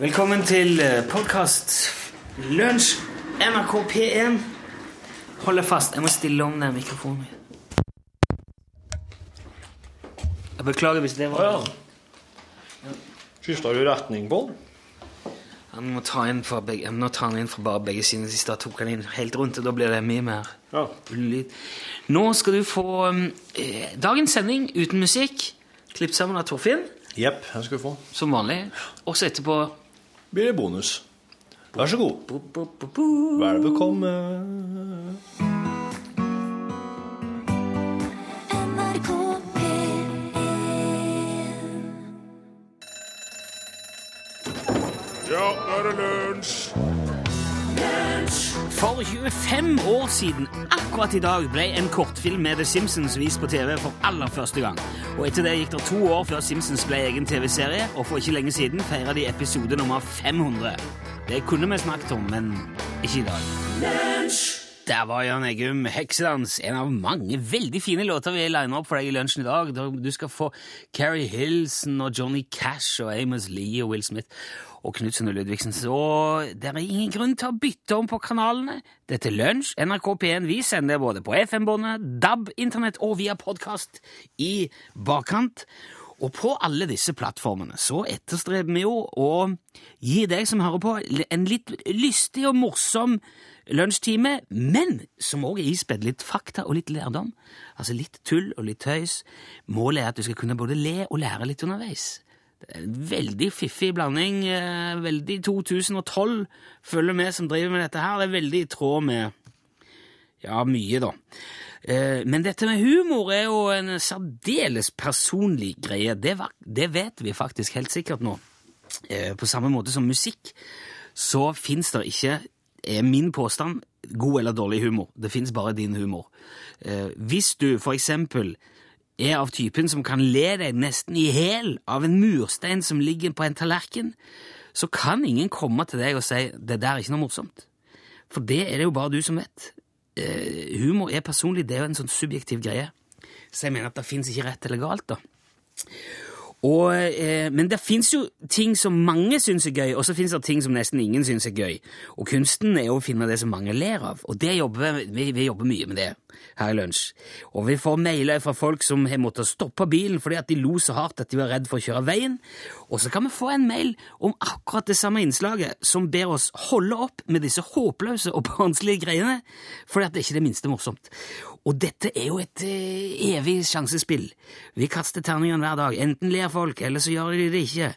Velkommen til podkast Lunsj NRK P1. Hold deg fast, jeg må stille om den mikrofonen. Jeg beklager hvis det var Å ja. Skifta du retning på den? Jeg må ta den inn fra bare begge sider. Sist da tok han inn helt rundt, og da blir det mye mer Ja. lyd. Nå skal du få um, eh, dagens sending uten musikk. Klipp sammen av Torfinn, Jepp, den skal du få. som vanlig. Også etterpå Blir det bonus. Vær så god. Vel velkommen. Ja, nå er det lunsj! For 25 år siden, akkurat i dag, ble en kortfilm med The Simpsons vist på TV for aller første gang. Og etter det gikk det to år før Simpsons ble egen TV-serie, og for ikke lenge siden feira de episode nummer 500. Det kunne vi snakket om, men ikke i dag. Der var Jan Eggum, 'Heksedans', en av mange veldig fine låter vi liner opp for deg i lunsjen i dag. Du skal få Carrie Hilson og Johnny Cash og Amos Lee og Will Smith og Knutsen og Ludvigsen. Så det er ingen grunn til å bytte om på kanalene. Dette er Lunsj, NRK P1. Vi sender både på FM-båndet, DAB, Internett og via podkast i bakkant. Og på alle disse plattformene så etterstreber vi jo å gi deg som hører på, en litt lystig og morsom lunsjtime, men som også er ispedd litt fakta og litt lærdom. Altså litt tull og litt tøys. Målet er at du skal kunne både le og lære litt underveis. Det er en veldig fiffig blanding. eh, Veldig 2012 følger vi som driver med dette her. Det er veldig i tråd med ja, mye, da. Eh, Men dette med humor er jo en særdeles personlig greie. Det, det vet vi faktisk helt sikkert nå. Eh, På samme måte som musikk så fins det ikke, er min påstand, god eller dårlig humor. Det fins bare din humor. Hvis du for eksempel er av typen som kan le deg nesten i hæl av en murstein som ligger på en tallerken, så kan ingen komme til deg og si 'det der er ikke noe morsomt'. For det er det jo bare du som vet. Eh, humor er personlig, det er jo en sånn subjektiv greie. Så jeg mener at det fins ikke rett eller galt, da. Og, eh, men det fins jo ting som mange syns er gøy, og så fins det ting som nesten ingen syns er gøy. Og kunsten er jo å finne det som mange ler av, og jobber, vi, vi jobber mye med det her i Lunsj. Og vi får mailer fra folk som har måttet stoppe bilen fordi at de lo så hardt at de var redd for å kjøre veien. Og så kan vi få en mail om akkurat det samme innslaget, som ber oss holde opp med disse håpløse og barnslige greiene, fordi at det ikke det minste morsomt. Og dette er jo et eh, evig sjansespill. Vi kaster terningene hver dag. Enten ler folk, eller så gjør de det ikke.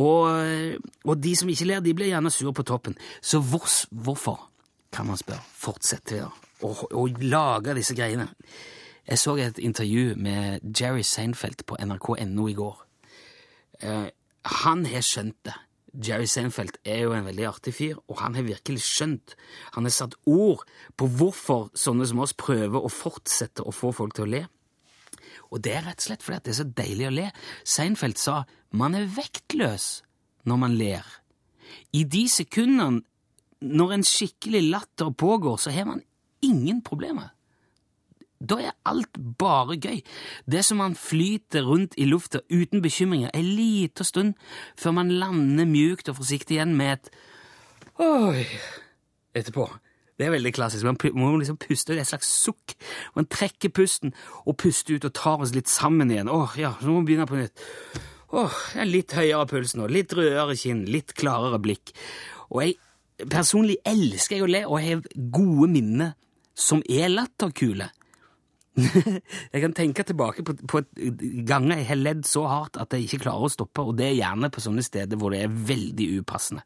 Og, og de som ikke ler, de blir gjerne sur på toppen. Så hvor, hvorfor, kan man spørre, fortsetter vi å, å lage disse greiene? Jeg så et intervju med Jerry Seinfeld på nrk.no i går. Eh, han har skjønt det. Jerry Seinfeld er jo en veldig artig fyr, og han har virkelig skjønt. Han har satt ord på hvorfor sånne som oss prøver å fortsette å få folk til å le. Og det er rett og slett fordi det er så deilig å le. Seinfeld sa man er vektløs når man ler. I de sekundene når en skikkelig latter pågår, så har man ingen problemer. Da er alt bare gøy. Det er som man flyter rundt i lufta uten bekymringer en liten stund før man lander mjukt og forsiktig igjen med et oi etterpå. Det er veldig klassisk. Man må liksom puste ut et slags sukk. Man trekker pusten og puster ut og tar oss litt sammen igjen. Åh, ja, så må vi begynne på nytt. Åh, jeg er litt høyere puls nå, litt rødere kinn, litt klarere blikk. Og jeg personlig elsker jeg å le, og har gode minner som er latterkule. jeg kan tenke tilbake på, på ganger jeg har ledd så hardt at jeg ikke klarer å stoppe, og det er gjerne på sånne steder hvor det er veldig upassende,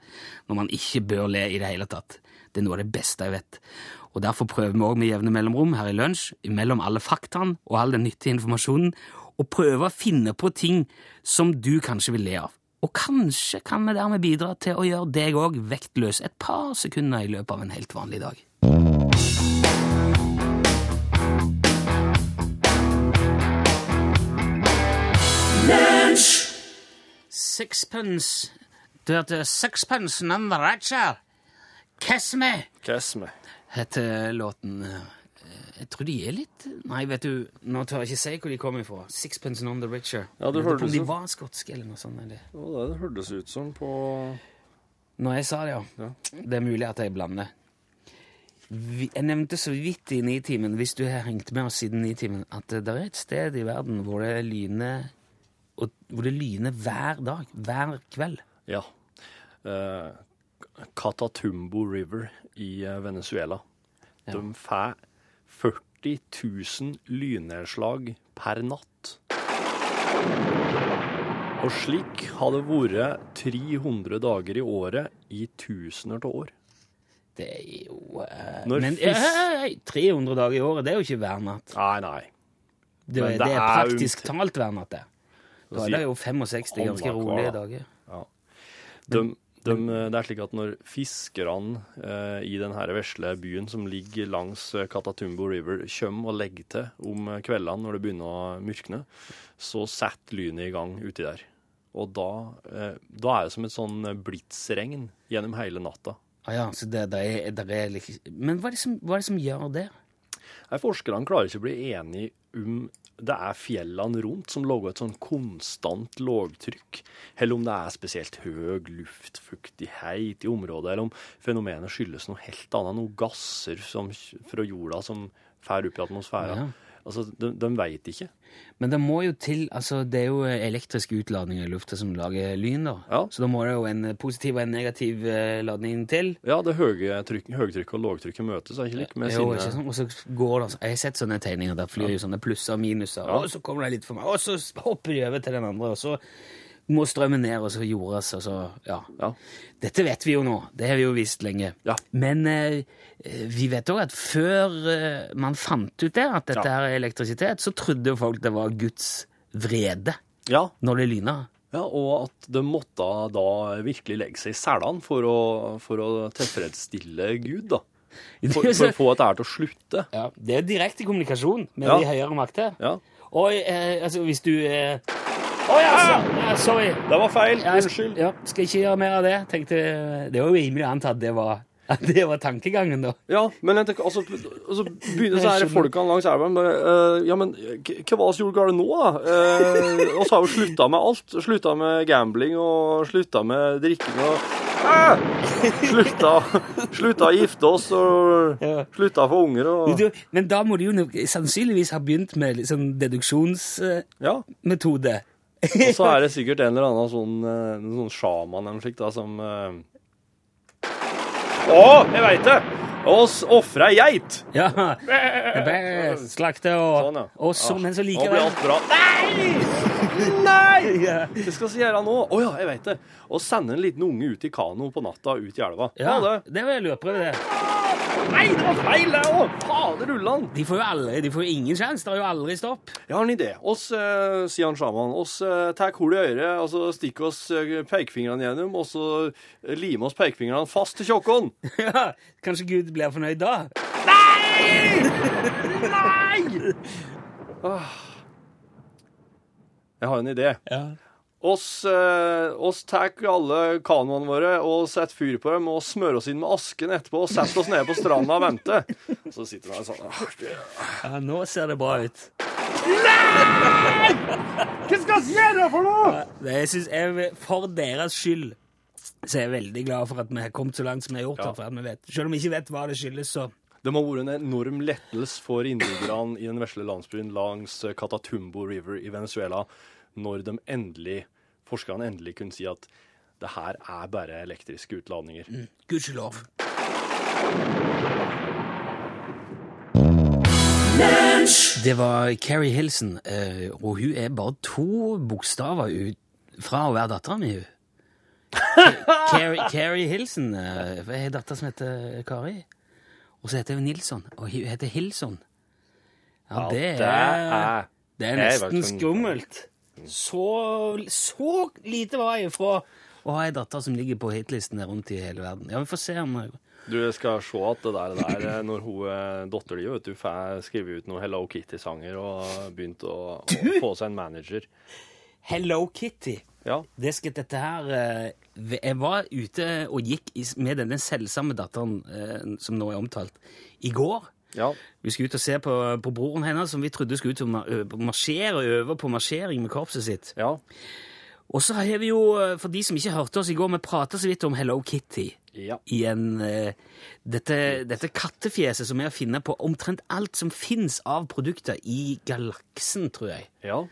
når man ikke bør le i det hele tatt. Det er noe av det beste jeg vet. Og Derfor prøver vi også med jevne mellomrom her i lunsj, mellom alle faktaene og all den nyttige informasjonen, å prøve å finne på ting som du kanskje vil le av. Og kanskje kan vi dermed bidra til å gjøre deg òg vektløs et par sekunder i løpet av en helt vanlig dag. Sixpence Du hørte Sixpence None the Richer. Kiss me, Kiss heter låten. Eh, Jeg tror de er litt Nei, vet du, nå tør jeg ikke si hvor de kommer fra. Sixpence None the Richer. Ja, det hørtes om de var skotske eller noe sånt. Eller. Ja, det det hørtes ut som på Når jeg sa det, ja. Det er mulig at jeg blander. Jeg nevnte så vidt i Nitimen, hvis du har hengt med oss siden Nitimen, at det er et sted i verden hvor det lyner og, hvor det lyner hver dag, hver kveld. Ja. Eh, Catatumbo River i eh, Venezuela. Ja. De får 40 000 lynnedslag per natt. Og slik har det vært 300 dager i året i tusener av år. Det er jo Når Men fisk- eh, eh, 300 dager i året, det er jo ikke hver natt. Nei, nei. Det, det, det er er praktisk jo- talt hver natt, det. Da er det jo 65 ganske rolige dager. det. De, de, det er slik at når fiskerne eh, i denne vesle byen som ligger langs Katatumbo Catatumbo River, kommer og legger til om eh, kveldene når det begynner å mørkne, så setter lynet i gang uti der. Og da, eh, da er det som et sånn blitsregn gjennom hele natta. Ah, ja, så det, det er, det er liksom Men hva er, det som, hva er det som gjør det? Nei, Forskerne klarer ikke å bli enige om det er fjellene rundt som lager et sånn konstant lågtrykk, eller om det er spesielt høy luftfuktighet i området, eller om fenomenet skyldes noe helt annet, noen gasser som, fra jorda som fer opp i atmosfæren. Ja. Altså, de, de veit ikke. Men det må jo til altså Det er jo elektrisk utladning i lufta som lager lyn, da. Ja. Så da må det jo en positiv og en negativ eh, ladning til. Ja, det høye trykk, høytrykket og lågtrykket møtes, er ikke likt? med Jo, sine Sånn. Og så går det altså- Jeg har sett sånne tegninger der flyr jo sånne plusser og minuser, Ja. og så kommer det litt for meg, og så hopper de over til den andre, og så må strømmen ned, og så jordes, og så Ja. Ja. Dette vet vi jo nå. Det har vi jo visst lenge. Ja. Men eh, vi vet òg at før eh, man fant ut det, at dette her er elektrisitet, så trodde folk det var Guds vrede ja. når det lyna. Ja, og at de måtte da virkelig legge seg i selene for for å tilfredsstille Gud, da. For, for å få dette til å slutte. Ja, det er direkte kommunikasjon med de høyere makter. Ja. Og eh, altså, hvis du eh... Å ja, så, ja, sorry. Det var feil. Unnskyld. Ja, skal ikke gjøre mer av det. Tenkte, det var jo rimelig å anta at det var, at det var tankegangen, da. Ja, men jeg tenker, altså, altså begynner så her folkene langs elva bare uh, Ja, men hva var det gjorde galt nå, da? Uh, har jo slutta med alt. Slutta med gambling og slutta med drikking og Ah! Slutta, slutta å gifte oss og slutta å få unger og men da må du jo sannsynligvis ha begynt med liksom deduksjonsmetode. Ja. Og så er det sikkert en eller annen sånn, eh, sånn sjaman eller noe slikt da, som eh, Å, jeg veit det! Oss ofra ei geit! Ja. Slakte og, Sånn, ja. og så, som Men så Nå liker blir det alt bra. Nei! Nei! Det skal vi gjøre nå. Å ja, jeg veit det. Å sende en liten unge ut i kano på natta ut i elva. Ja, det. det var lurprøve, det. Nei, det var feil, det òg! Fader ullan. De får jo aldri, de får jo ingen sjanse. Det er jo aldri stopp. Jeg har en idé. Oss, eh, sier han sjaman, oss eh, tar hull i øret, og så stikker oss eh, pekefingrene gjennom, og så eh, limer oss pekefingrene fast til tjokken. Ja, Kanskje Gud blir fornøyd da? Nei! Nei! Jeg har en idé. Ja. Oss, eh, oss tar alle kanoene våre og setter fyr på dem og smører oss inn med asken etterpå og setter oss nede på stranda og venter. Så sitter han sånn «Ah, ja, nå ser det bra ut. Hva skal vi gjøre for noe?! Det, jeg synes jeg, For deres skyld så jeg er veldig glad for at vi har kommet så langt som vi har gjort. Ja. For at vi vet. Selv om vi ikke vet hva det skyldes, så Det må ha vært en enorm lettelse for innbyggerne i den vesle landsbyen langs Catatumbo River i Venezuela når de endelig, forskerne endelig kunne si at det her er bare elektriske utladninger. gudskjelov. Det var Carrie Hilson, eh, og hun er bare to bokstaver ut fra å være datteren min. Carrie, Carrie Hilson eh, Jeg har en datter som heter Kari. Og så heter hun Nilsson, og hun heter Hilson. Ja, det er, det er- nesten skummelt. Så, så lite var jeg fra å ha ei datter som ligger på hitlistene rundt i hele verden. Ja, vi får se om Du skal se at det der, der eh, når hun eh, dattera di vet du, får skrive ut noen Hello Kitty-sanger og begynt å, å få seg en manager. Hello Kitty. Ja. Det skal dette her eh, Jeg var ute og gikk med denne selvsamme datteren eh, som nå er omtalt, i går. ja. Vi skulle ut og se på, på broren hennes, som vi trodde skulle ut og marsjere øve på marsjering med korpset sitt. Ja. Og så har vi jo, eh, for de som ikke hørte oss i går, vi prata så vidt om Hello Kitty. Ja. I en, dette, dette kattefjeset som er å finne på omtrent alt som fins av produkter i galaksen, tror jeg. Ja.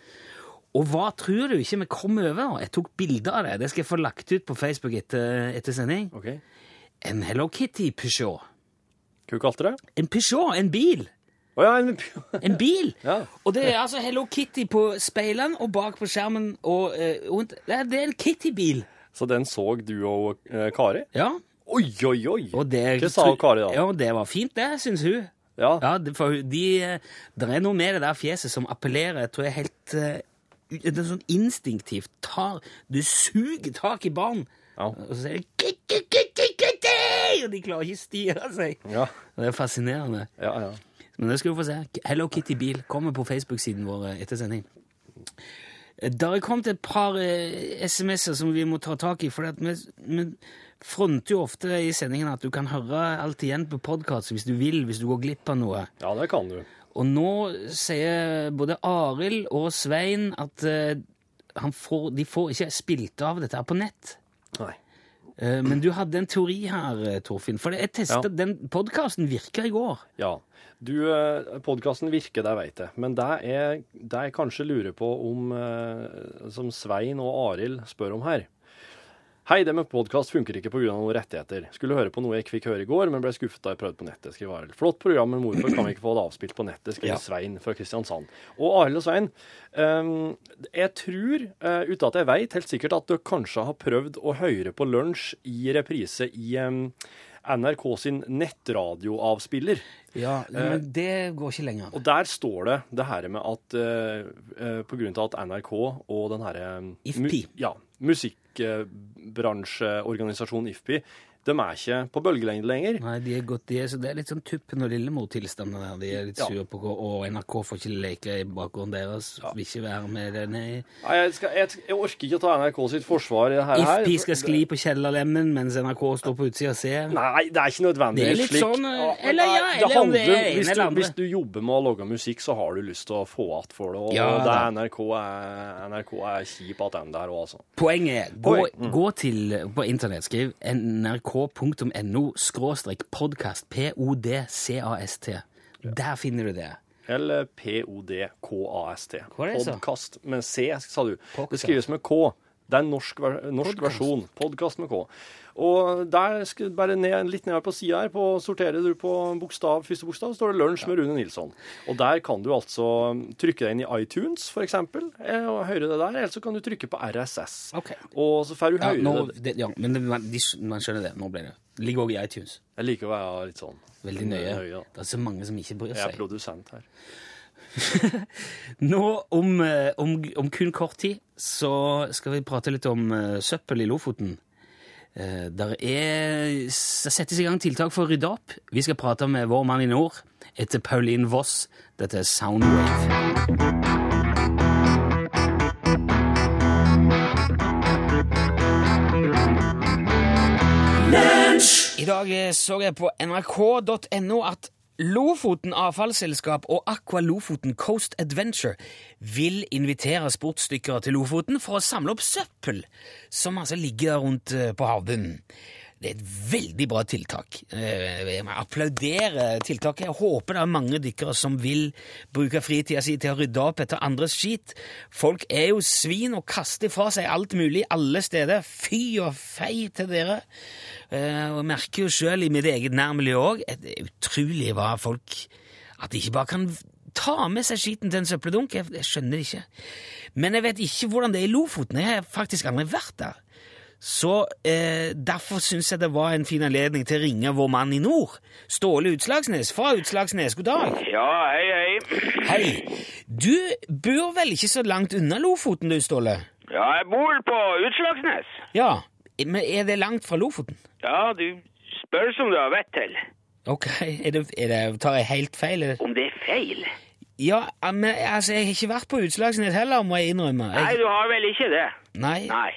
Og hva tror du ikke vi kom over? Jeg tok bilder av det. Det skal jeg få lagt ut på Facebook etter, etter sending. Okay. En Hello Kitty Peugeot. Hva kalte du det? En Peugeot, en bil! Å ja, en En bil! Ja. Og det er altså Hello Kitty på speilene og bak på skjermen. Og, eh, rundt. det, er, det er en Kitty-bil. Så den så du og eh, Kari? Ja. Oi, oi, oi! Og det, Hva sa Kari da? Ja, det var fint, det, syns hun. Ja. Ja, for de, eh, det er noe med det der fjeset som appellerer, tror jeg, helt uh, Det er sånn instinktivt. Tar, du suger tak i barn, Ja. og så sier de! Og de klarer ikke å styre seg. Ja, Det er fascinerende. ja. ja. Men det skal du få se. Hello Kitty Bil kommer på Facebook-siden vår eh, etter sending. Det har kommet et par eh, SMS-er som vi må ta tak i, for vi, vi fronter jo ofte i sendingen at du kan høre alt igjen på podkast hvis du vil, hvis du går glipp av noe. Ja, det kan du. Og nå sier både Arild og Svein at uh, han får, de får ikke spilt av dette her på nett. Nei. Uh, men du hadde en teori her, eh, Torfinn. For jeg testet, Ja. den podkasten virka i går. Ja. Du, podkasten virker, det veit jeg. Men det jeg, det jeg kanskje lurer på om Som Svein og Arild spør om her. Hei, det med podkast funker ikke pga. noen rettigheter. Skulle høre på noe jeg ikke fikk høre i går, men ble skuffet da jeg prøvde på nettet. skriver Arild. Flott program, men hvorfor kan vi ikke få det avspilt på nettet? skriver Ja. Svein fra Kristiansand. Og Arild og Svein, um, jeg tror, uh, uten at jeg veit helt sikkert, at dere kanskje har prøvd å høre på lunsj i reprise i um, NRK sin nettradioavspiller. Ja, men det går ikke lenger. Og der står det det her med at uh, uh, på grunn av at NRK og den herre IFPI. ja, musikkbransjeorganisasjonen IFPI, de er ikke på bølgelengde lenger. Nei, de er godt, de er, så det er litt sånn Tuppen og Lillemor-tilstander der. De er litt Ja. sure på hva, og NRK får ikke leke i bakgrunnen deres. Vil ikke være med det. Nei. Nei, jeg, skal, jeg, jeg orker ikke å ta NRK sitt forsvar i det her. IFPI skal skli på kjellerlemmen mens NRK står på utsida og ser. Nei, det er ikke nødvendig. Det er litt sånn, eller ja, eller om det er hvis, du, hvis du jobber med å lage musikk, så har du lyst til å få att for det. Og Ja, det er NRK er, NRK er kjip attende her òg, altså. Poenget er, gå, mm. gå til på internett, skriv nrk.no podkast, P-O-D-C-A-S-T. Der finner du det. Eller P-O-D-K-A-S-T. Podkast med C, sa du. Det skrives med K. Det er en norsk, norsk Podcast. versjon. Podkast med K. Og der bare ned, litt nedover på sida her, på, sorterer du på bokstav, første bokstav, står det 'Lunsj med Rune Nilsson'. Og der kan du altså trykke deg inn i iTunes, for eksempel, eh, og høre det der. Eller så kan du trykke på RSS. Okay. Og så får du Ja, høre nå, det. ja men man, man skjønner det. Nå ble det. Ligger også i iTunes. Jeg liker å være litt sånn Veldig nøye. nøye. Det er så mange som ikke bryr Jeg er produsent her. Nå, om, eh, om, om kun kort tid, så skal vi prate litt om eh, søppel i Lofoten. Uh, der er, det settes i gang tiltak for å rydde opp. Vi skal prate med vår mann i nord etter Pauline Voss. Dette er Soundwave. I dag eh, så jeg på nrk.no at Lofoten avfallsselskap og Aqua Lofoten Coast Adventure vil invitere sportsdykkere til Lofoten for å samle opp søppel som altså ligger rundt eh, på havbunnen. Det er et veldig bra tiltak. Eh, Jeg må applaudere tiltaket. Jeg håper det er mange dykkere som vil bruke fritida si til å rydde opp etter andres skit. Folk er jo svin og kaster fra seg alt mulig alle steder. Fy og fei til dere. Eh, Og jeg merker jo sjøl i mitt eget nærmiljø òg Det er utrolig hva folk At de ikke bare kan ta med seg skiten til en søppeldunk. Jeg skjønner det ikke. Men jeg vet ikke hvordan det er i Lofoten. Jeg har faktisk aldri vært der. Så eh, derfor syns jeg det var en fin anledning til å ringe vår mann i nord, Ståle Utslagsnes fra Utslagsnes. God dag. Ja, hei, hei. Hei. Du bor vel ikke så langt unna Lofoten du, Ståle? Ja, jeg bor på Utslagsnes. Ja. Men er det langt fra Lofoten? Ja, du spør som du har vett til. Ok, er det, er det, tar jeg helt feil? eller? Om det er feil? Ja, men altså, jeg har ikke vært på Utslagsnes heller, må jeg innrømme. Nei, du har vel ikke det? nei. Nei.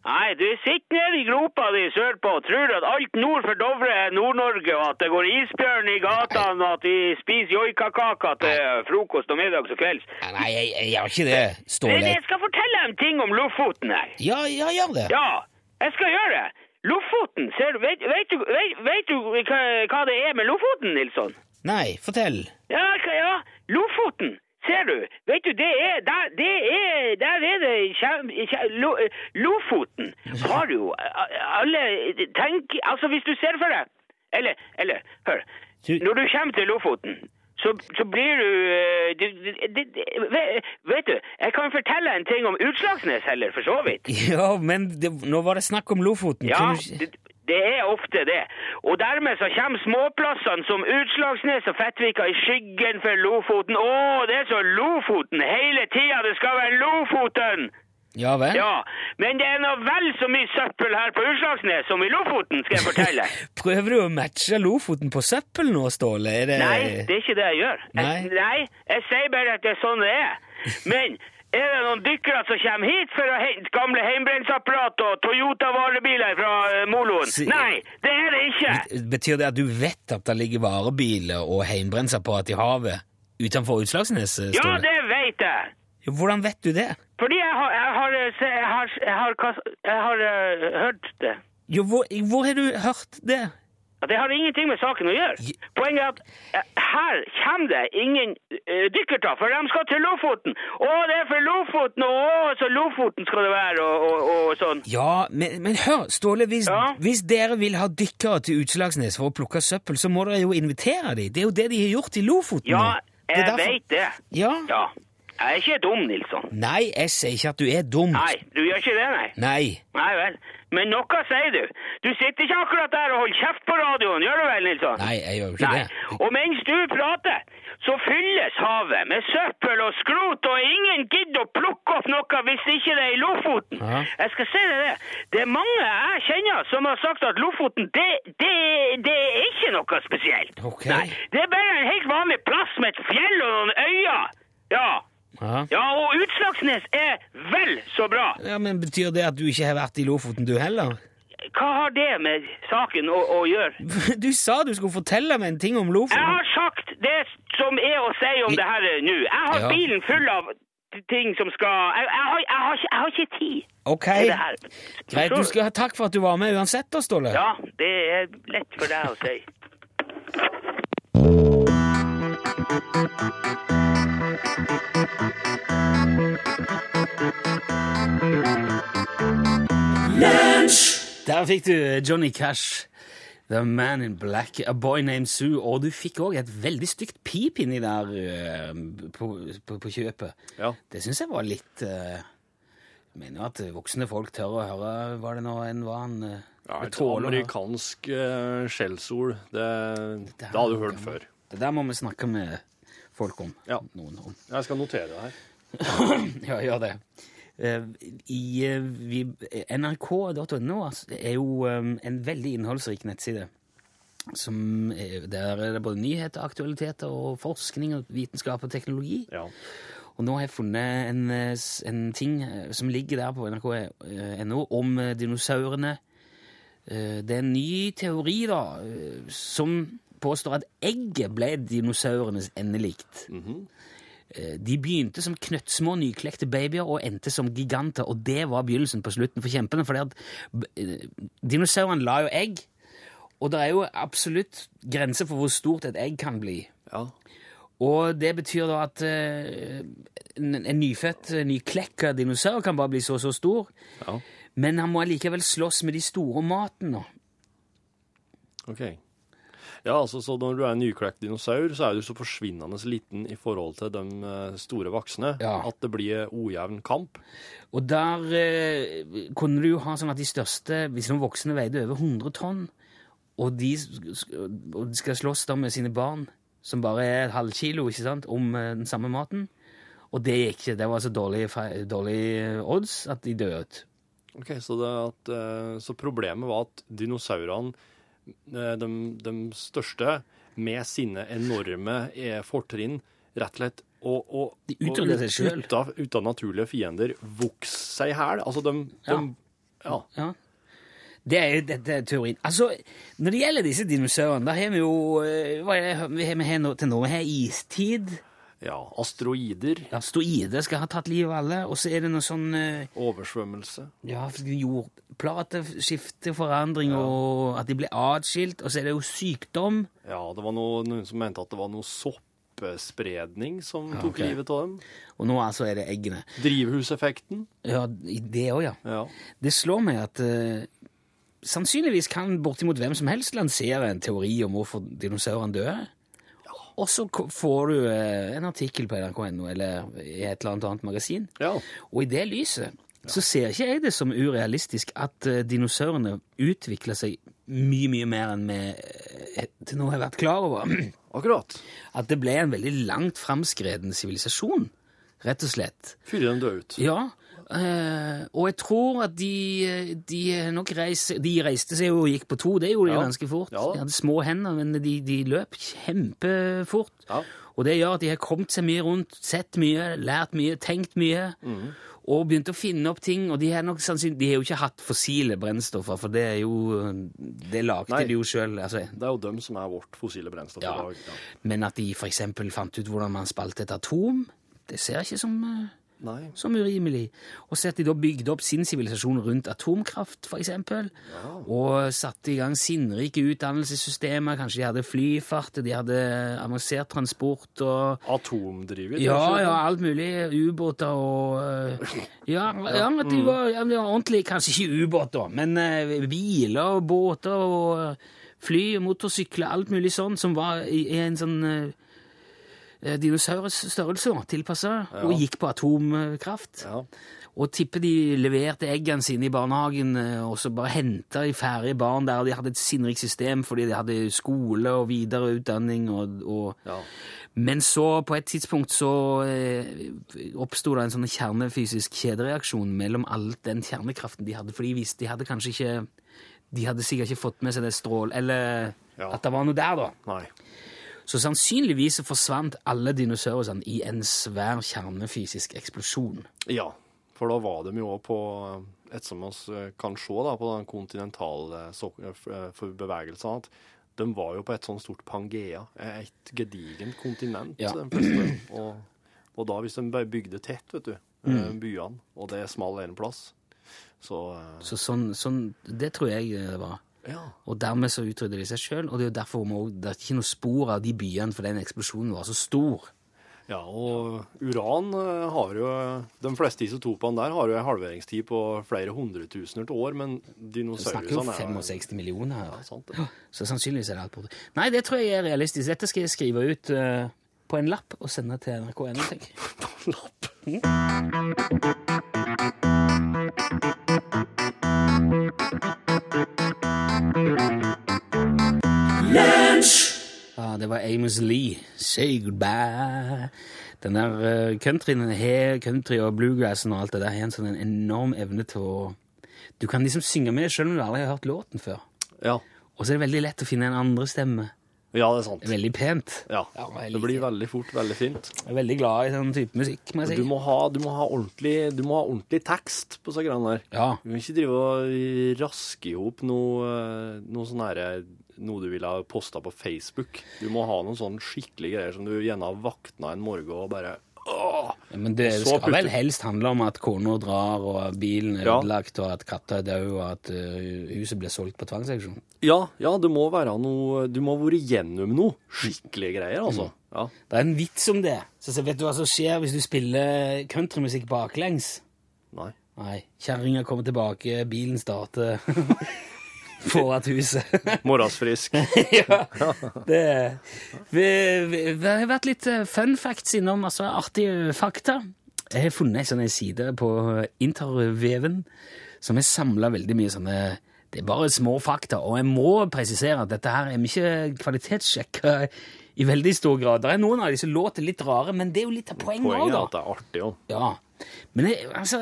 Nei, du sitter nede i gropa di sørpå og tror at alt nord for Dovre er Nord-Norge, og at det går isbjørn i gatene, og at vi spiser joikakaker til frokost og middags og kvelds. Nei, jeg, jeg gjør ikke det, Ståle. jeg skal fortelle en ting om Lofoten her. Ja, ja, gjør det. Ja, jeg skal gjøre det. Lofoten, ser du, vet, vet du, vet, vet du hva, hva det er med Lofoten, Nilsson? Nei, fortell. Ja, ja, Lofoten, ser du. Vet du, det er, der, det er, der er det, lo, Lofoten har jo alle, tenk, altså hvis du ser for deg, eller, eller, hør, når du kommer til Lofoten, så, så blir du, du, du, du det, vet, du, jeg kan fortelle en ting om Utslagsnes heller, for så vidt. Ja, men det, nå var det snakk om Lofoten. Ja, Kan du ikke- det, er ofte det. Og dermed så kommer småplassene som Utslagsnes og Fettvika i skyggen for Lofoten. Å, det er så Lofoten hele tida! Det skal være Lofoten! Ja vel? Ja, men det er nå vel så mye søppel her på Utslagsnes som i Lofoten, skal jeg fortelle. Prøver du å matche Lofoten på søppel nå, Ståle? Det... Nei, det er ikke det jeg gjør. Nei. Jeg, nei, jeg sier bare at det er sånn det er. Men er det noen dykkere som kommer hit for å hente gamle heimbrensapparat og Toyota-varebiler fra eh, Moloen? Nei, det er det ikke. Betyr det at du vet at det ligger varebiler og heimbrensapparat i havet utenfor Utslagsnes? Ja, det vet jeg. Hvordan vet du det? Fordi jeg har, jeg har, eh, jeg har, jeg eh, hørt det. Jo, hvor, hvor har du hørt det? Det har ingenting med saken å gjøre. Poenget er at eh, her kommer det ingen uh, dykkerter, for de skal til Lofoten. Å, det er for Lofoten, og så Lofoten skal det være, og, og, og sånn. Ja, men, men hør, Ståle, hvis, Ja? hvis dere vil ha dykkere til Utslagsnes for å plukke søppel, så må dere jo invitere dem. Det er jo det de har gjort i Lofoten. Ja, jeg vet det. Ja. Ja. Jeg er ikke dum, Nilsson. Nei, jeg sier ikke at du er dum. Nei, du gjør ikke det, nei. Nei. Nei vel. Men noe sier du. Du sitter ikke akkurat der og holder kjeft på radioen, gjør du vel, Nilsson? Nei, jeg gjør jo ikke Nei. det. Og mens du prater, så fylles havet med søppel og skrot, og ingen gidder å plukke opp noe hvis ikke det er i Lofoten. Ja. Jeg skal si deg det. Det er mange jeg kjenner som har sagt at Lofoten, det, det, det er ikke noe spesielt. Ok. Nei, det er bare en helt vanlig plass med et fjell og noen øyer. Ja. Ja. Ja, og Utslagsnes er vel så bra. ja, Men betyr det at du ikke har vært i Lofoten, du heller? Hva har det med saken å, å gjøre? Du sa du skulle fortelle meg en ting om Lofoten. Jeg har sagt det som er å si om det her nå. Jeg har Ja. bilen full av ting som skal Jeg, jeg, har, jeg, har, ikke, jeg har ikke tid Ok, til det her. greit. Du skal ha takk for at du var med uansett, da, Ståle. Ja, det er lett for deg å si. Der fikk du Johnny Cash, The Man in Black, A Boy Named Sue, og du fikk òg et veldig stygt pip inni der eh, på, på, på kjøpet. Ja. Det syns jeg var litt uh, Jeg mener at voksne folk tør å høre hva det nå enn var han uh, Ja, et amerikansk uh, skjellsord, det, det her har du hørt før. Det der må vi snakke med folk om. Ja. Noen om. Jeg skal notere det her. Ja, gjør det. Eh, I eh, vi, nrk.no altså, er jo eh, en veldig innholdsrik nettside. Som er, der er det både nyheter, aktualiteter og forskning og vitenskap og teknologi. Ja. Og nå har jeg funnet en, eh, en ting eh, som ligger der på nrk.no om eh, dinosaurene. Eh, Det er en ny teori da, eh, som påstår at egget ble dinosaurenes endelikt. Eh, De begynte som knøttsmå, nyklekte babyer og endte som giganter, og det var begynnelsen på slutten for kjempene. For dinosaurene la jo egg, og det er jo absolutt grenser for hvor stort et egg kan bli. ja. Og det betyr da at eh, en, nyfødt, eh, nyklekka dinosaur kan bare bli så og så stor, Ja. men han må allikevel slåss med de store maten nå. Ok. Ja, altså, så når du er en nyklekt dinosaur, så er du så forsvinnende liten i forhold til de eh, store voksne Ja. at det blir ojevn kamp. Og der eh, kunne du jo ha sånn at de største, hvis noen voksne veide over 100 tonn, og de, og de skal slåss da med sine barn, som bare er et halvkilo, ikke sant, om eh, den samme maten. Og det gikk ikke. Det var så dårlig, fe- dårlig eh, odds at de døde ut. Ok, så, det at, så problemet var at dinosaurene, de, de største, med sine enorme eh, fortrinn, rett og slett og, og, De utdanner seg selv. ut av naturlige fiender vokser seg i hæl. Altså, de, de Ja. Ja. Det er jo dette teorien. Altså, når det gjelder disse dinosaurene, da har vi jo eh, Hva er det vi har vi har til nå? Vi har istid. Ja. Asteroider. Asteroider skal ha tatt livet av alle. Og så er det noe sånn eh, Oversvømmelse. ja, jordplateskifte, forandring, og at de blir atskilt. Og så er det jo sykdom. Ja, det var noe, noen som mente at det var noe soppspredning som tok okay. livet av dem. Og nå altså er det eggene. Drivhuseffekten. Ja, det òg, ja. Ja. Det slår meg at eh, sannsynligvis kan bortimot hvem som helst lansere en teori om hvorfor dinosaurene døde. Og så får du eh, en artikkel på nrk.no eller i et eller annet annet magasin. ja. Og i det lyset så ser ikke jeg det som urealistisk at eh, dinosaurene utvikler seg mye, mye mer enn vi eh, til nå har vært klar over. Akkurat. At det ble en veldig langt framskreden sivilisasjon, rett og slett. Før de døde ut. Ja, eh, og jeg tror at de, de nok reiste de reiste seg og gikk på to, det gjorde de Ja. ganske fort. Ja de hadde små hender, men de, de løp kjempefort. Ja. Og det gjør at de har kommet seg mye rundt, sett mye, lært mye, tenkt mye, Mm. og begynt å finne opp ting. Og de har nok de har jo ikke hatt fossile brennstoffer, for det er jo Det lagde Nei. de jo sjøl. Altså. Det er jo dem som er vårt fossile brennstoff i dag. Ja. Men at de f.eks. fant ut hvordan man spalte et atom, det ser jeg ikke som eh, Nei. som urimelig. Og så at de da bygde opp sin sivilisasjon rundt atomkraft, for eksempel. Og satte i gang sinnrike utdannelsessystemer. Kanskje de hadde flyfart, de hadde avansert transport og Atomdrivet. Ja, ja, alt mulig. Ubåter og eh, Ja, ja men de var, ja, de var ordentlig Kanskje ikke ubåter, men eh, biler og båter og eh, fly og motorsykler, alt mulig sånn, som var i, i en sånn uh, størrelser størrelse, ja. tilpassa, og gikk på atomkraft. Ja. Og tipper de leverte eggene sine i barnehagen, eh, og så bare henta de ferdige barn der, de hadde et sinnrikt system fordi de hadde skole og videreutdanning og, og Ja. Men så, på et tidspunkt, så eh, oppsto det en sånn kjernefysisk kjedereaksjon mellom all den kjernekraften de hadde, for de visste de hadde kanskje ikke De hadde sikkert ikke fått med seg det strål... Eller Ja. at det var noe der, da. Nei. Så sannsynligvis forsvant alle dinosaurene i en svær kjernefysisk eksplosjon. Ja, for da var de jo på et som vi kan se da, på den kontinentale eh, for bevegelsene, at de var jo på et sånn stort Pangea, et gedigent kontinent, Ja. Og, og da, hvis de bygde tett, vet du, Mm. eh, byene, og det small en plass, så eh, Så sånn, sånn Det tror jeg det var. Ja. Og dermed så utrydder de seg sjøl, og det er jo derfor også- det er ikke noe spor av de byene, for den eksplosjonen var så stor. Ja, og uran eh, har jo De fleste isotopene der har jo en halveringstid på flere hundretusener til år, men Vi snakker jo dinosaurene er 65 millioner her. Ja, sant det. Så sannsynligvis er det alt borte. Nei, det tror jeg er realistisk. Dette skal jeg skrive ut uh, på en lapp og sende til NRK1, tenker jeg. Lapp. en det var Amos Lee. Say goodbye. Den der uh, countryen har country og bluegrassen og alt det der har en sånn enorm evne til å Du kan liksom synge med selv om du aldri har hørt låten før. Ja. Og så er det veldig lett å finne en andre stemme. ja, det er sant. Det er veldig pent. Ja, det blir veldig fort veldig fint. Jeg er veldig glad i sånn type musikk, må jeg Du må ha, du må ha, ordentlig, du må ha ordentlig tekst på så greiene der. Ja. Du må ikke drive og raske i hop noe, eh, noe sånn herre noe du ville ha posta på Facebook. Du må ha noen sånn skikkelige greier som du gjerne har våkna en morgen og bare Åh! Ja, Men det det skal skal vel helst handle om at kona drar, og bilen er Ja. ødelagt, og at katta er død, og at eh, huset blir solgt på tvangsauksjon. Ja, ja, det må være noe Du må ha vært gjennom noe. Skikkelige greier, altså. Ja. Det er en vits om det. Så, så vet du hva som skjer hvis du spiller countrymusikk baklengs? Nei. Nei. Kjerringa kommer tilbake, bilen starter foran huset. Morgensfrisk. ja, det vi, vi, vi har vært litt eh, fun facts innom, altså artige fakta. Jeg har funnet en sånn side på interveven som har samla veldig mye sånne Det er bare små fakta, og jeg må presisere at dette her er mye ikke kvalitetssjekka i veldig stor grad. Det er noen av disse låter litt rare, men det er jo litt av poenget òg, Poenget er at det er artig òg. Ja. Men jeg, altså,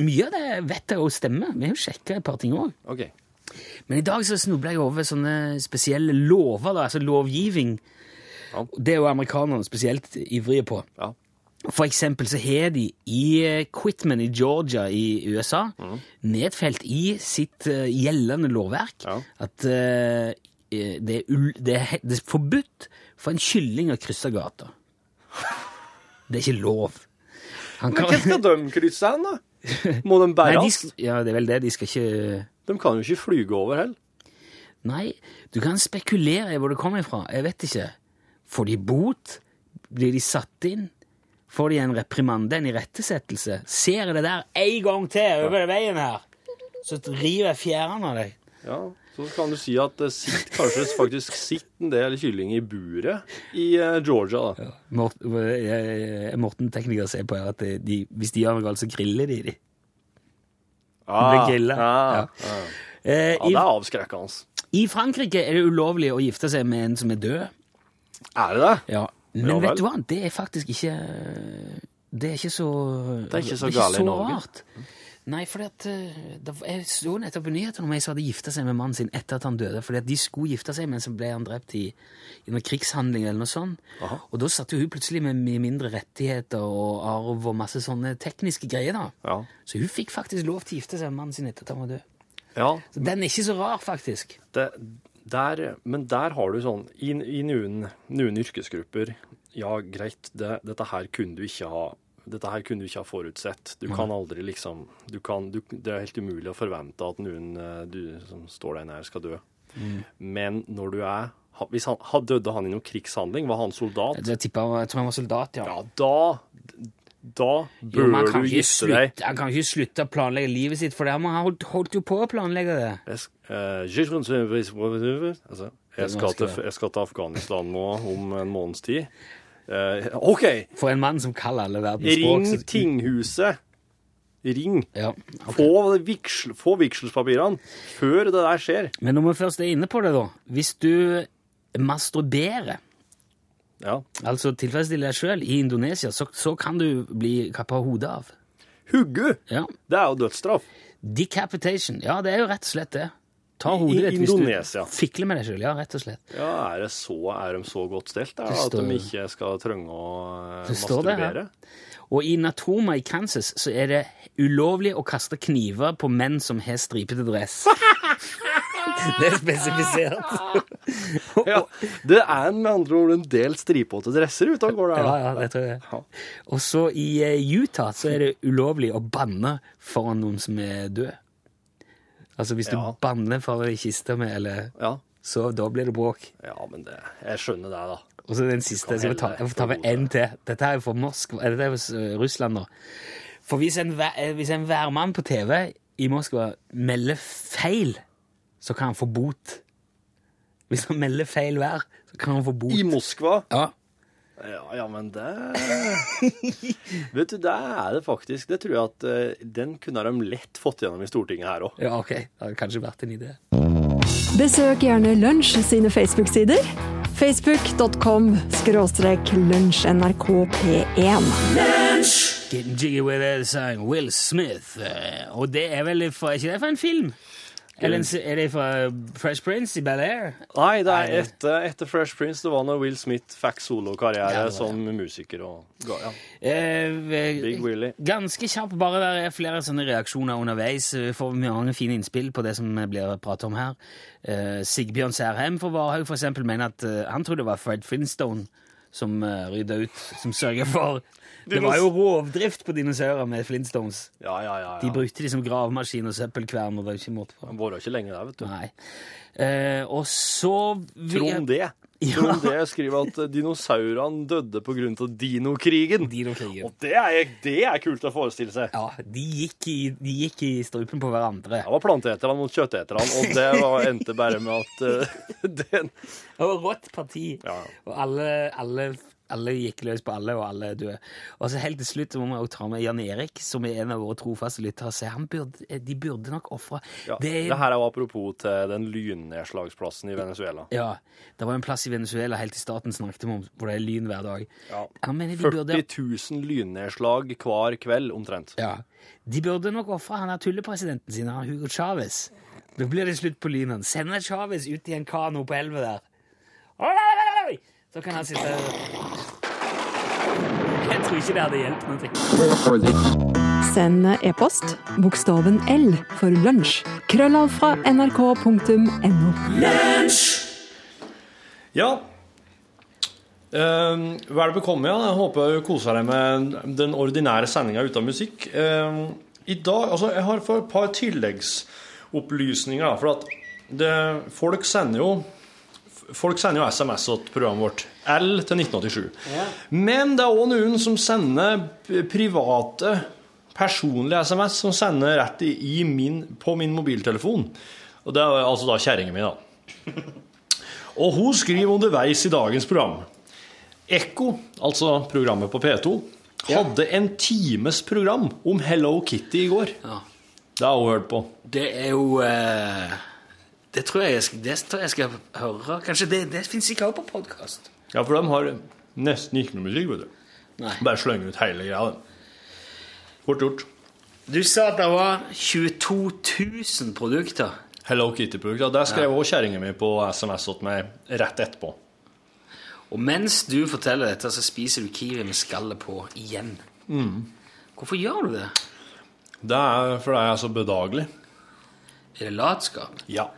mye av det vet jeg jo stemmer. Vi har jo sjekka et par ting òg. OK. Men i dag så snubla jeg over sånne spesielle lover, da, altså lovgivning. Ja. Det er jo amerikanerne spesielt ivrige på. Ja. For eksempel så har de i eh, Quitman i Georgia i USA nedfelt i sitt eh, gjeldende lovverk Ja. at uh, det, er ul, det, er, det er forbudt for en kylling å krysse gata. Det er ikke lov. Han Men hvem skal de krysse hen, da? Må de Nei, de, ja, det er vel det. De skal ikke De kan jo ikke flyge over heller. Nei, du kan spekulere i hvor det kommer fra. Jeg vet ikke. Får de bot? Blir de satt inn? Får de en reprimande, en irettesettelse? Ser jeg det der en gang til over veien her, så river jeg fjærene av deg. Ja, Så kan du si at det sitter, kanskje faktisk sitter en del kylling i buret i eh, Georgia. da. Ja. jeg- Morten tekniker ser på her at de, hvis de gjør noe galt, så griller de de. blir grillet. Ja, Ja. ja. Eh, ja, det er avskrekkende. I Frankrike er det ulovlig å gifte seg med en som er død. Er det det? Ja, men Ja vet du hva? Det er faktisk ikke Det er ikke så Det er ikke så galt i Norge. Nei, at eh, Jeg så nettopp på nyhetene om ei som hadde gifta seg med mannen sin etter at han døde. fordi at de skulle gifte seg, men så ble han drept i, i noen krigshandling eller noe sånt. Og da satt jo hun plutselig med mye mindre rettigheter og arv og masse sånne tekniske greier. da. Ja. Så hun fikk faktisk lov til å gifte seg med mannen sin etter at han var død. ja Så den er ikke så rar, faktisk. det, der, men der har du sånn I, i noen, noen yrkesgrupper Ja, greit, det, dette her kunne du ikke ha dette her kunne du ikke ha forutsett. Du kan aldri liksom du kan, du, Det er helt umulig å forvente at noen eh, du, som står deg nær, skal dø. Men når du er Hvis han døde han i noen krigshandling, var han soldat, Jeg, tipper, jeg tror han var soldat, ja. ja, da Da bør jo, du gifte deg. Han kan ikke slutte å planlegge livet sitt, for det, han holdt, holdt jo på å planlegge det. Jeg, eh, altså, jeg, skal til, jeg skal til Afghanistan nå om en måneds tid. Eh, OK! For en mann som kaller alle verdens språk. Ring tinghuset. Ring. Ja, okay. Få, viksel, få vigselspapirene før det der skjer. Men når vi først er inne på det, da. Hvis du masturberer, Ja. altså tilfredsstiller deg sjøl i Indonesia, så, så kan du bli kappa hodet av. Hugge! Ja. Det er jo dødsstraff. Decapitation. Ja, det er jo rett og slett det. Ta hodet ditt hvis Indonesia. du fikler med deg sjøl. Ja, rett og slett. Ja, er, det så, er de så godt stelt da, at de ikke skal trenge å masturbere? Det ja. Og i Natoma i Kansas så er det ulovlig å kaste kniver på menn som har stripete dress. det er spesifisert. Ja, det er med andre ord en del stripete dresser ute og går der. Ja, ja, det tror jeg. Og så i eh, Utah så er det ulovlig å banne foran noen som er død. Altså hvis du Ja. banner for ei kiste med, eller Ja. så da blir det bråk. ja, men det, jeg skjønner det, da. Og så den siste. Jeg, ta, jeg får ta med én en til. Dette er jo for Moskva, dette er jo eh, Russland nå. For hvis en, eh, hvis en værmann på TV i Moskva melder feil, så kan han få bot. Hvis han melder feil vær, så kan han få bot. I Moskva Ja. Ja, ja, men det Vet du, det er det faktisk. Det tror jeg at eh, den kunne de lett fått gjennom i Stortinget her òg. ja, ok. Det hadde kanskje vært en idé. Besøk gjerne Lunsj sine Facebook-sider. Facebook.com skråstrek lunsjnrkp1. Getting jiggy with it, sang Will Smith. Eh, Og det er vel fra, ikke det fra en film? Eller er det fra Fresh Prince i Bel-Air? Nei, det er etter, etter Fresh Prince. Det var når Will Smith fikk solokarriere Ja, som musiker. og ja. Eh, Big Willy. Ganske kjapt, bare det er flere sånne reaksjoner underveis. Vi får mange fine innspill på det som blir pratet om her. Eh, Sigbjørn Særheim fra Varhaug for eksempel mener at eh, han trodde det var Fred Flintstone som uh, rydda ut, som sørga for Det var jo rovdrift på dinosaurer med Flintstones. Ja, ja, ja. De brukte de som gravemaskin og søppelkvern. og det var ikke måte på. Han varer ikke lenge der, vet du. Nei. Eh, og så Trond D. Ja. Trond D skriver at eh, dinosaurene døde av dinokrigen. Dinokrigen. Og det er, det er kult å forestille seg. Ja, de gikk, i, de gikk i strupen på hverandre. Det var planteeterne mot kjøtteterne, og det var, endte bare med at uh, den Det var rått parti. Ja. Og alle, alle, alle gikk løs på alle, og alle er døde. Og så helt til slutt må vi også ta med Jan Erik, som er en av våre trofaste lyttere. Så han burde, de burde nok ofre ja, det, det her er jo apropos til den lynnedslagsplassen i Venezuela. Ja, det var en plass i Venezuela helt til staten snakket om, hvor det er lyn hver dag. Ja. Han mener de 40 burde, 000 lynnedslag hver kveld, omtrent. ja, de burde nok ofre han der tullepresidenten sin, han Hugo Chavez. Da blir det slutt på lynene. Send Chavez ut i en kano på elva der. Oi! Så kan han sitte Jeg tror ikke det hadde hjulpet noe. Send e-post bokstaven L for lunsj. Krøllav fra nrk.no. Ja. Uh, vel bekomme, ja. Jeg håper du koser deg med den ordinære sendinga uten musikk. Eh, I dag, altså, Jeg har for et par tilleggsopplysninger. Da, for at det, folk sender jo Folk sender jo SMS til programmet vårt. L til 1987. Men det er òg noen som sender private, personlige SMS, som sender rett i, min, på min mobiltelefon. Og det er altså da kjerringa mi, da. Og hun skriver underveis i dagens program. Ekko, altså programmet på P2, hadde en times program om Hello Kitty i går. Ja. Det har hun hørt på. Det er jo eh, det, tror jeg jeg skal, det tror jeg skal høre. Kanskje det, det finnes ikke også på podkast. Ja, for de har nesten ikke noe musikk, vet du. Nei. Bare slenger ut hele greia. Fort gjort. Du sa at det var 22 000 produkter. Hello Kitty-produkter. Det skrev også kjerringa mi på SMS til meg rett etterpå. Og mens du forteller dette, så spiser du kiwi med skallet på igjen. Hvorfor gjør du det? Det er fordi jeg er så bedagelig. Er det latskap? Ja.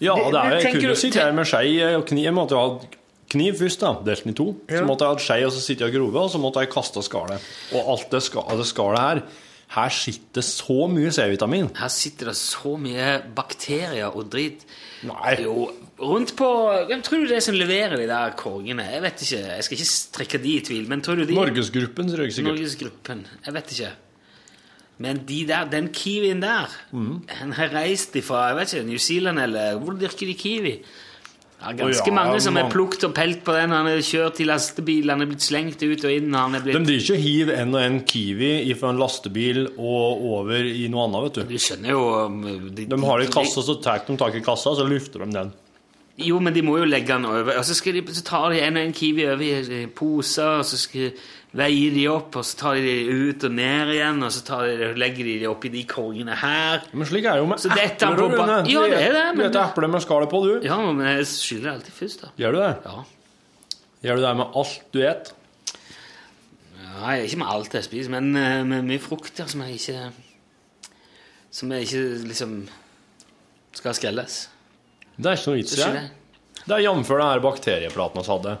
Ja, Det- er, jeg kunne du- sitte her med skei og kniv. Jeg måtte jo ha kniv først, da, delt den i to. Så måtte jeg ha skei og så sitte og grove, og så måtte jeg kaste skallet. Og alt det, ska, det skallet her Her sitter så mye C-vitamin. Her sitter det så mye bakterier og drit. Nei. Jo, rundt på Hvem tror du det er som leverer de der korgene? Jeg vet ikke. Jeg skal ikke trekke de i tvil, men tror du de Norgesgruppen, tror jeg sikkert. Norgesgruppen. Jeg vet ikke. Men de der, den kiwien der mm. Den har reist ifra jeg vet ikke, New Zealand eller Hvor dyrker de kiwi? Det er ganske oh, ja, mange som er mange. plukket og pelt på den. Han er kjørt i lastebil, han er blitt slengt ut og inn. Han er De driver ikke og hiver en og en Kiwi fra en lastebil og over i noe annet, vet du. Du skjønner jo De, De har det i kassa, så tar de tak i kassa, så løfter de den. Jo, men de må jo legge den over. Og så, de, så tar de en og en kiwi over i poser, og så skal veier de opp, og så tar de de ut og ned igjen, og så tar de, legger de de oppi de korgene her. Men slik er jo med Så epler, på ba- Rune. Ja, det er det, Du men- vet epler med skallet på, du. Ja, men jeg skyller alltid først, da. Gjør du det? Ja. Gjør du det med alt du et? Nei, ikke med alt jeg spiser, men eh, med mye frukter som jeg ikke Som jeg ikke liksom skal skrelles. Det er ikke noe vits i det. det. Er jf. den her bakteriepraten vi hadde.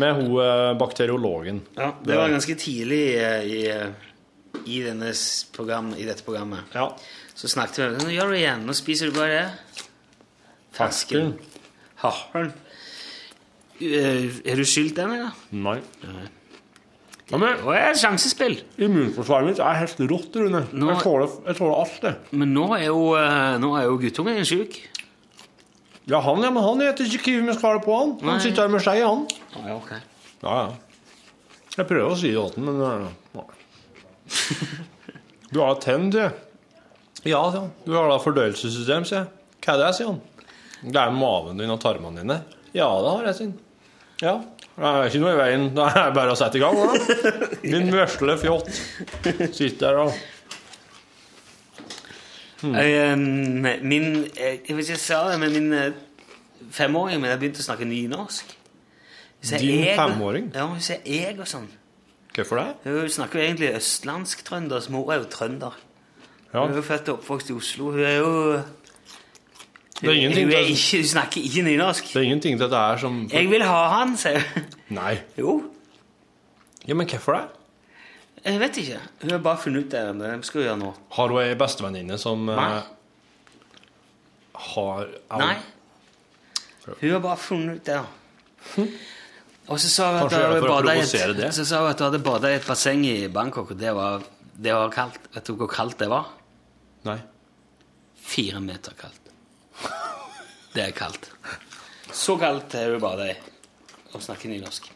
Med hun eh, bakteriologen. Ja, det var ganske tidlig eh, i, eh, i, denne program, i dette programmet. Ja. Så snakket vi om det. Nå gjør du igjen. Nå spiser du bare det. Fersken. Harren. Er du skylt den, eller? Nei. Ja, men Det er sjansespill. immunforsvaret mitt er helt rått, Rune. Nå- Jeg tåler, jeg tåler alt, det. Men nå er jo, eh, nå er jo guttungen din sjuk. Ja, han, ja, men han spiser ikke kiwi med skallet på, han. Nei. Han sitter her med skei, han. Ah, ja, ok. Ja, ja. Jeg prøver å si det til han, men eh. Du har tenn, du. Ja, sier han. Du har da fordøyelsessystem, sier jeg. Hva er det, sier han. Det er maven din og tarmene dine. Ja, det har jeg, sier han. Ja. Det er ikke noe i veien. Det er bare å sette i gang, da. Din vesle fjott. Sitter der og Eh, min eh, Jeg vet ikke om jeg sa det, men min eh, femåring min har begynt å snakke nynorsk. Hun Din jeg- femåring? Ja, hun sier 'jeg' og sånn. Hvorfor det? Hun snakker jo egentlig østlandsk-trønder, så mor er jo trønder. Ja. Hun er jo født og oppvokst i Oslo. Hun er jo Det er hun, er ikke, hun snakker ikke nynorsk. Det er ingenting til dette er som Jeg vil ha han, sier hun. Nei. Jo, Ja, men hvorfor det? Jeg vet ikke. Hun har bare funnet ut det. men skal hun gjøre nå. Har hun ei bestevenninne som eh, Nei. har Nei. Hun har bare funnet ut det. Og så sa hun at hun hadde hun hun badet i et basseng i Bangkok, og det var, det var kaldt. Vet du hvor kaldt det var? Nei. Fire meter kaldt. Det er kaldt. Så kaldt er hun bada i Og snakker nynorsk.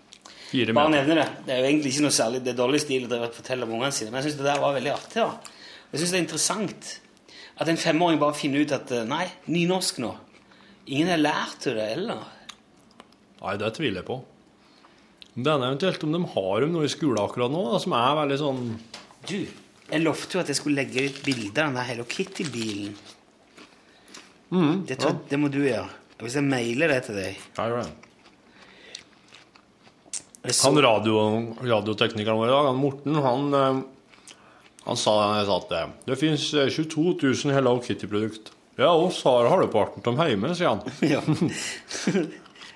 Bare nevne det. Det er jo egentlig ikke noe særlig Det er dårlig stil å fortelle om ungene sine, men jeg syns det der var veldig artig. da. Jeg syns det er interessant at en femåring bare finner ut at eh, nei, nynorsk nå. Ingen har lært det heller. Nei, det tviler jeg på. Det er eventuelt om de har dem noe i skolen akkurat nå, da, som er veldig sånn Du, jeg lovte jo at jeg skulle legge ut bilde av den der Hello Kitty-bilen. det, ja. det må du gjøre. Hvis jeg mailer det til deg Ja, gjør det. Jeg så- Han radio, radioteknikeren vår i dag, han Morten, han, eh, han sa jeg sa at det, det eh, 22 000 Hello Kitty-produkt. Ja, oss har halvparten av dem hjemme, sier han. Ja.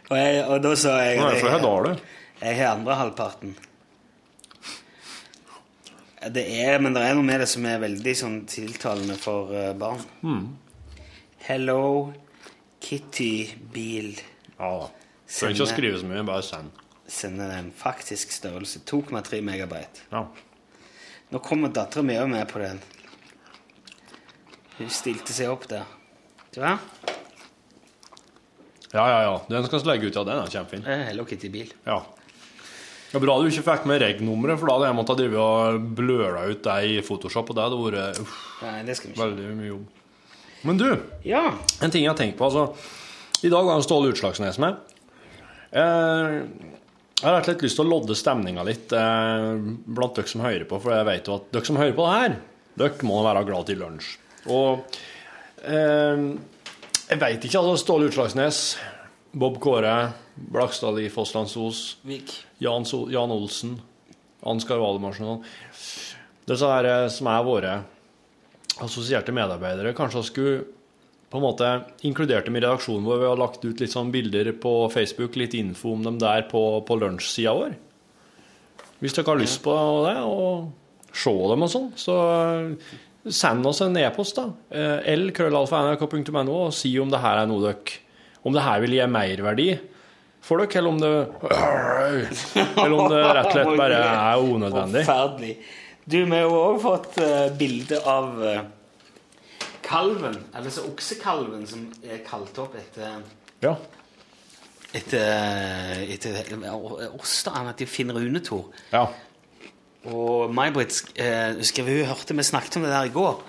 og, jeg, og da sa jeg Han er fra Hedale. Jeg har andre halvparten. Det er, men det er noe med det som er veldig sånn tiltalende for eh, barn. Hello Kitty-bil. Ja da. Trenger ikke å skrive så mye, bare send. Sender en faktisk størrelse. 2,3 megabyte. Ja. Nå kommer dattera mi òg med på den. Hun stilte seg opp der. Du hva? ja, ja, ja. Den skal vi legge ut, ja. Den er kjempefin. Hello Kitty-bil. Ja. Det er bra du ikke fikk med reg-nummeret, for da hadde jeg måttet drive og bløla ut det i Photoshop, og det hadde vært uff, Nei, det skal vi ikke. veldig mye jobb. Men du, Ja. en ting jeg har tenkt på, altså. I dag har Ståle Utslagsnes med. Eh, jeg har rett og slett lyst til å lodde stemninga litt eh, blant dere som hører på, for jeg vet jo at dere som hører på det her, dere må være glad til lunsj. Og eh, jeg veit ikke, altså. Ståle Utslagsnes, Bob Kåre, Blakstad i Fosslandsos. Jan, so Jan Olsen, Ansgar Valemarsen og Disse her eh, som er våre assosierte medarbeidere, kanskje skulle på en måte inkludert dem i redaksjonen vår ved å ha lagt ut litt sånn bilder på Facebook, litt info om dem der på, på lunsjsida vår. Hvis dere har lyst på det, og se dem og sånn, så eh, send oss en e-post, da. lkrøllalfa.nrk.no, og si om det her er noe dere Om det her vil gi merverdi for dere, eller om det Eller om det rett og slett bare er unødvendig. Forferdelig. Du, vi har òg fått uh, bilde av eh, kalven, eller så oksekalven, som er kalt opp etter Ja. etter, etter de finner Finn Runetor. ja. Og May-Britt eh, Hun hørte vi snakket om det der i går.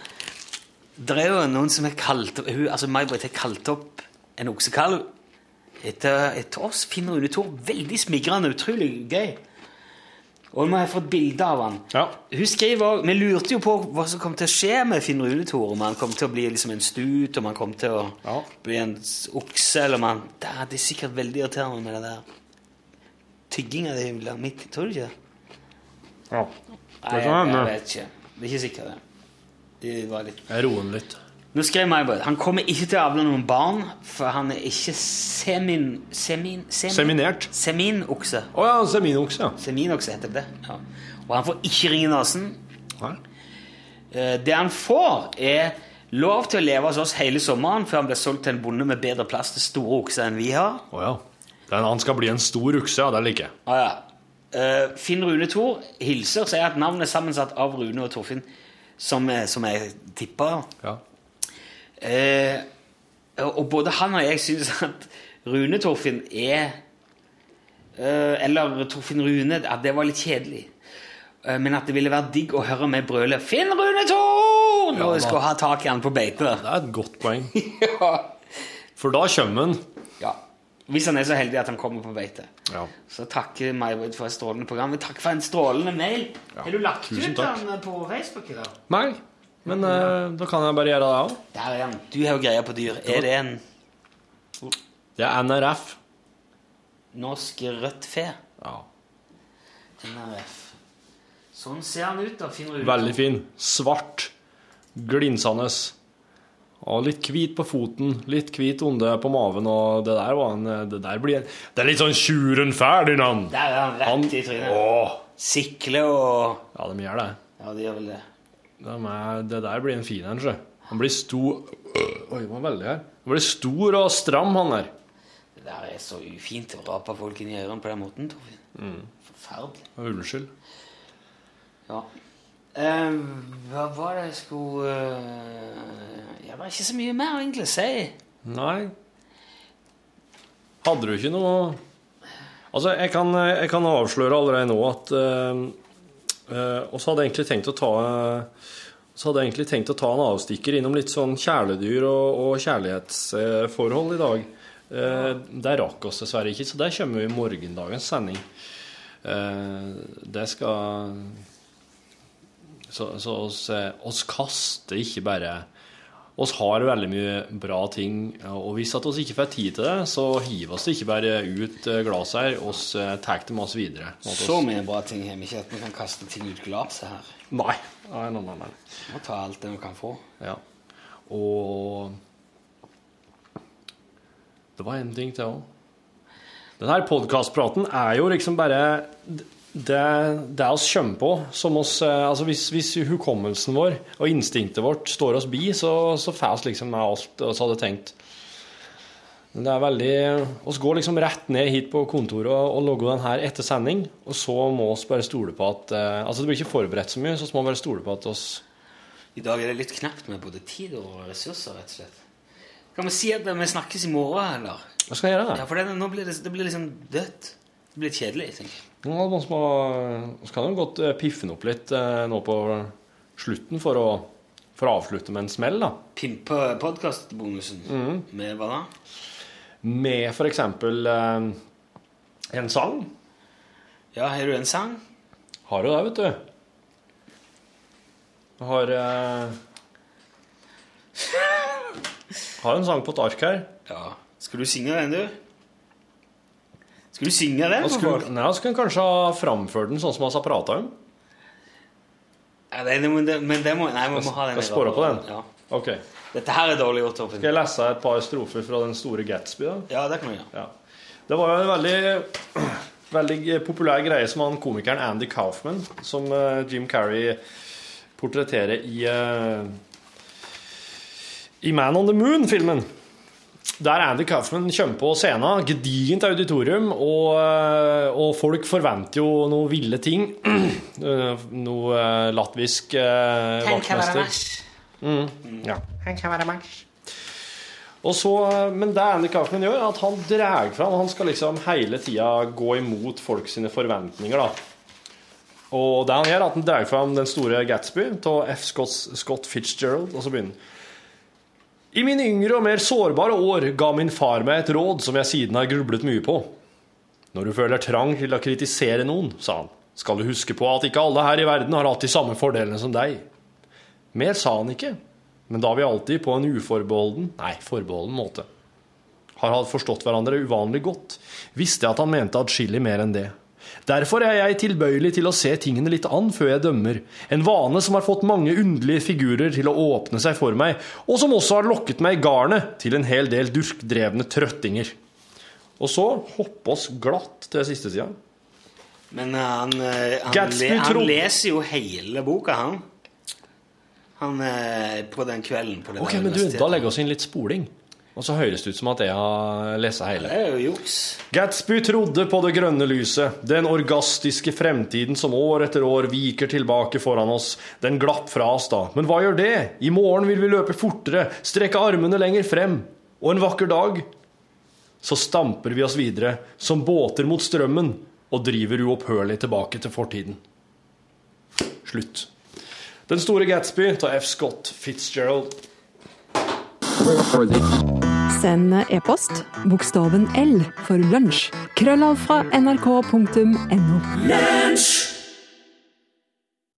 Det er jo noen som har kalt opp altså May-Britt har kalt opp en oksekalv etter, etter oss. Finn Runetor. Veldig smigrende, utrolig gøy. Og nå har jeg fått bilde av han. Ja. Hun skriver Vi lurte jo på hva som kom til å skje med Finn Runetor. Om han kom til å bli liksom en stut, om han kom til å Ja. bli en okse, eller om han Det er- er sikkert veldig irriterende med det der tygginga di midt, tror du ikke det? ja. Det jeg, hende. jeg vet ikke. Det er ikke sikkert, det. Det var litt Jeg roer den litt. Nå skrev May-Britt han kommer ikke til å avle noen barn, for han er ikke semin... semin, semin Seminert. Seminokse. Å ja, seminokse, ja. Seminokse heter det. Ja. Og han får ikke ring i nesen. Nei. Eh, Det han får, er lov til å leve hos oss hele sommeren før han blir solgt til en bonde med bedre plass til store okser enn vi har. Oh, ja. Den, han skal bli en stor okse, ja. Det liker jeg. Ah, ja. Eh, Finn Rune Thor hilser og sier at navnet er sammensatt av Rune og Torfinn, som, som jeg tipper. Ja. Eh, og både han og jeg syns at Rune Torfinn er eh, Eller Torfinn Rune at det var litt kjedelig. Eh, men at det ville være digg å høre meg brøle 'Finn Rune Torn!' når Ja, jeg skal ha tak i han på beite. Det er et godt poeng. ja. For da kommer han. ja. Hvis han er så heldig at han kommer på beite. Ja. Så takker May-Britt for et strålende program. Takk for en strålende mail. Ja, Har du lagt tusen ut takk. den på Facebook? Eller? Nei, men uh, da kan jeg bare gjøre det òg. Der er han. Du har jo greie på dyr. Er det en Det er NRF. norsk rødt fe? Ja. NRF. Sånn ser han ut, da. Finner du ut. Veldig fin. Svart. Glinsende. Og litt hvit på foten, litt hvit onde på maven, og det der var en Det der blir en Det er litt sånn Tjuren Ferdinand! Der er han rett Han i trynet. Åh! Sikle og Ja, de gjør det. Ja, de gjør vel det. De er, det der blir en fin en, sjø. Han blir stor Oi, var veldig her. Han blir stor og stram, han der. Det der er så ufint å rape folk inn i ørene på den måten, Torfinn. Mm. Forferdelig. Unnskyld. Ja. Eh, hva var det jeg skulle uh, Ja, det er ikke så mye mer egentlig å si. Nei. Hadde du ikke noe Altså, jeg kan, jeg kan avsløre allerede nå at uh, oss hadde jeg egentlig tenkt å ta så hadde jeg egentlig tenkt å ta en avstikker innom litt sånn kjæledyr og, og kjærlighetsforhold i dag. Eh, det rakk oss dessverre ikke, så det kommer vi i morgendagens sending. Eh, det skal Så, så oss, eh, oss kaster ikke bare oss har veldig mye bra ting, og hvis at oss ikke får tid til det, så hiver oss ikke bare ut glasset her, oss tar det med oss videre. Oss- Så mye bra ting har vi ikke at vi kan kaste ting ut glasset her. Nei. Nei, nei, nei, nei. Vi må ta alt det vi kan få. Ja. Og Det var en ting til òg. Den her podkastpraten er jo liksom bare det, det oss kommer på som oss eh, Altså hvis, hvis hukommelsen vår og instinktet vårt står oss bi, så, så får vi liksom med alt vi hadde tenkt. Det er veldig oss går liksom rett ned hit på kontoret og, og logger den her etter sending, og så må vi bare stole på at eh, Altså det blir ikke forberedt så mye, så må vi bare stole på at oss I dag er det litt knapt med både tid og ressurser, rett og slett. Kan vi si at vi snakkes i morgen, eller? Hva skal jeg gjøre? Ja, for det, nå blir det, det blir liksom dødt. Det blir kjedelig, tenker jeg. Ja, man skal jo godt eh, piffe den opp litt eh, nå på slutten for å, for å avslutte med en smell, da. Pimpe podkastbonusen. Mhm. Med hva da? Med for eksempel eh, en sang. Ja, har du en sang? Har jo det, vet du. Jeg har eh, Har en sang på et ark her. Ja. Skal du synge den, du? Skal du synge? Og skulle, nei, jeg skulle kanskje ha framført den sånn som vi har prata om. Ja, det, men, det, men det må Nei, vi må ha den. Skal spore på den? Ja. Ok. Dette her er dårlig gjort, Torfinn. Skal jeg lese et par strofer fra Den store Gatsby? da? Ja, det kan vi gjøre. Ja. Det var jo en veldig, veldig populær greie som han komikeren Andy Kaufman, som uh, Jim Carrey portretterer i uh, i Man on the Moon-filmen. Der Andy Kaufman kommer på scenen, gedigent auditorium, og, eh, og folk forventer jo noe ville ting. Eh, Han kan være uh, vaktmester. Ja. Og så, men det Andy Kaufman gjør, at han drar fram Han skal liksom hele tida gå imot folk sine forventninger. da. Og det han gjør, er at han drar fram den store Gatsby av F. Scott, Scott Fitzgerald, og så begynner han. I mine yngre og mer sårbare år ga min far meg et råd som jeg siden har grublet mye på. Når du føler trang til å kritisere noen, sa han, skal du huske på at ikke alle her i verden har hatt de samme fordelene som deg. Mer sa han ikke, men da vi alltid på en uforbeholden, nei, forbeholden måte, har hatt forstått hverandre uvanlig godt, visste jeg at han mente atskillig mer enn det. Derfor er jeg tilbøyelig til å se tingene litt an før jeg dømmer, en vane som har fått mange underlige figurer til å åpne seg for meg, og som også har lokket meg i garnet til en hel del durkdrevne trøttinger. Og så hoppe oss glatt til siste sida. Men eh, han, eh, han, le, han leser jo hele boka, han. Han er på den kvelden på det Ok, men du, da legger vi oss inn litt spoling. Og så høres det ut som at jeg har lest hele. Det er jo juks. Gatsby trodde på det grønne lyset, den orgastiske fremtiden som år etter år viker tilbake foran oss. Den glapp fra oss da. Men hva gjør det? I morgen vil vi løpe fortere, strekke armene lenger frem. Og en vakker dag så stamper vi oss videre som båter mot strømmen og driver uopphørlig tilbake til fortiden. Slutt. Den store Gatsby av F. Scott Fitzgerald. Send e-post bokstaven L for lunsj. Krøllav fra nrk.no.